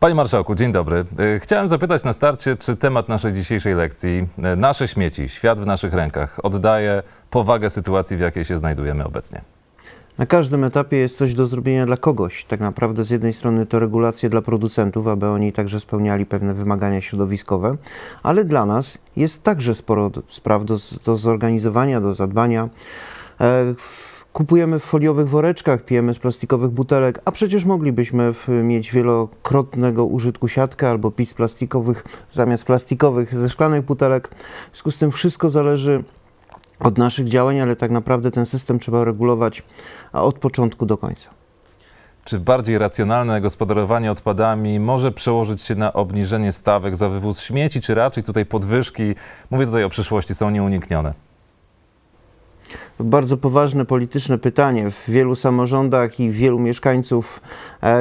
Panie Marszałku, dzień dobry. E, Chciałem zapytać na starcie, czy temat naszej dzisiejszej lekcji, e, nasze śmieci, świat w naszych rękach, oddaje powagę sytuacji, w jakiej się znajdujemy obecnie. Na każdym etapie jest coś do zrobienia dla kogoś. Tak naprawdę z jednej strony to regulacje dla producentów, aby oni także spełniali pewne wymagania środowiskowe, ale dla nas jest także sporo spraw do, do zorganizowania, do zadbania. E, w- Kupujemy w foliowych woreczkach, pijemy z plastikowych butelek, a przecież moglibyśmy mieć wielokrotnego użytku siatkę albo pić z plastikowych zamiast plastikowych ze szklanych butelek. W związku z tym wszystko zależy od naszych działań, ale tak naprawdę ten system trzeba regulować od początku do końca. Czy bardziej racjonalne gospodarowanie odpadami może przełożyć się na obniżenie stawek za wywóz śmieci, czy raczej tutaj podwyżki, mówię tutaj o przyszłości, są nieuniknione? Bardzo poważne polityczne pytanie. W wielu samorządach i wielu mieszkańców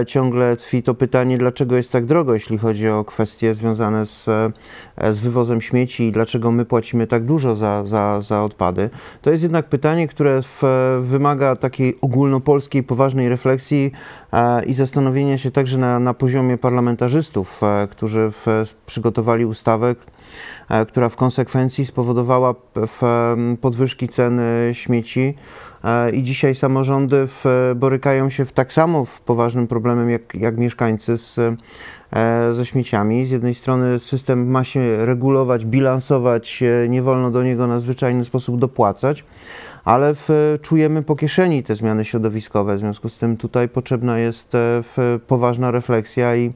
ciągle tkwi to pytanie, dlaczego jest tak drogo, jeśli chodzi o kwestie związane z, e, z wywozem śmieci i dlaczego my płacimy tak dużo za, za, za odpady. To jest jednak pytanie, które w, wymaga takiej ogólnopolskiej, poważnej refleksji e, i zastanowienia się także na, na poziomie parlamentarzystów, e, którzy w, przygotowali ustawę, e, która w konsekwencji spowodowała podwyżki cen e, śmieci. I dzisiaj samorządy w, borykają się w, tak samo w poważnym problemem jak, jak mieszkańcy z, e, ze śmieciami. Z jednej strony system ma się regulować, bilansować, e, nie wolno do niego na zwyczajny sposób dopłacać, ale w, czujemy po kieszeni te zmiany środowiskowe. W związku z tym tutaj potrzebna jest e, w, poważna refleksja i,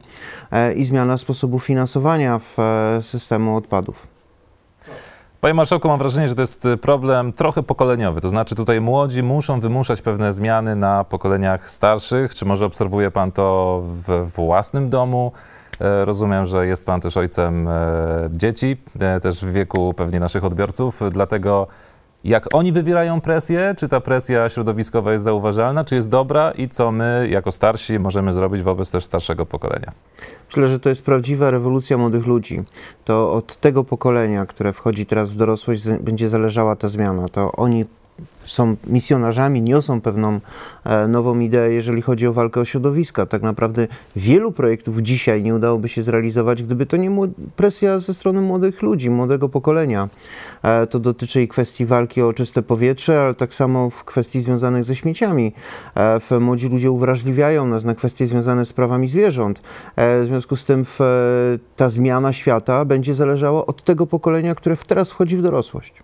i zmiana sposobu finansowania w, systemu odpadów. Panie Marszałku, mam wrażenie, że to jest e, problem trochę pokoleniowy, to znaczy tutaj młodzi muszą wymuszać pewne zmiany na pokoleniach starszych. Czy może obserwuje Pan to w własnym domu? E, Rozumiem, że jest Pan też ojcem e, dzieci, e, też w wieku pewnie naszych odbiorców, dlatego jak oni wywierają presję, czy ta presja środowiskowa jest zauważalna, czy jest dobra i co my jako starsi możemy zrobić wobec też starszego pokolenia? Myślę, że to jest prawdziwa rewolucja młodych ludzi. To od tego pokolenia, które wchodzi teraz w dorosłość, będzie zależała ta zmiana. To oni są misjonarzami, niosą pewną e, nową ideę, jeżeli chodzi o walkę o środowiska. Tak naprawdę wielu projektów dzisiaj nie udałoby się zrealizować, gdyby to nie presja ze strony młodych ludzi, młodego pokolenia. E, to dotyczy i kwestii walki o czyste powietrze, ale tak samo w kwestii związanych ze śmieciami. E, młodzi ludzie uwrażliwiają nas na kwestie związane z prawami zwierząt. W związku z tym ta zmiana świata będzie zależała od tego pokolenia, które teraz wchodzi w dorosłość.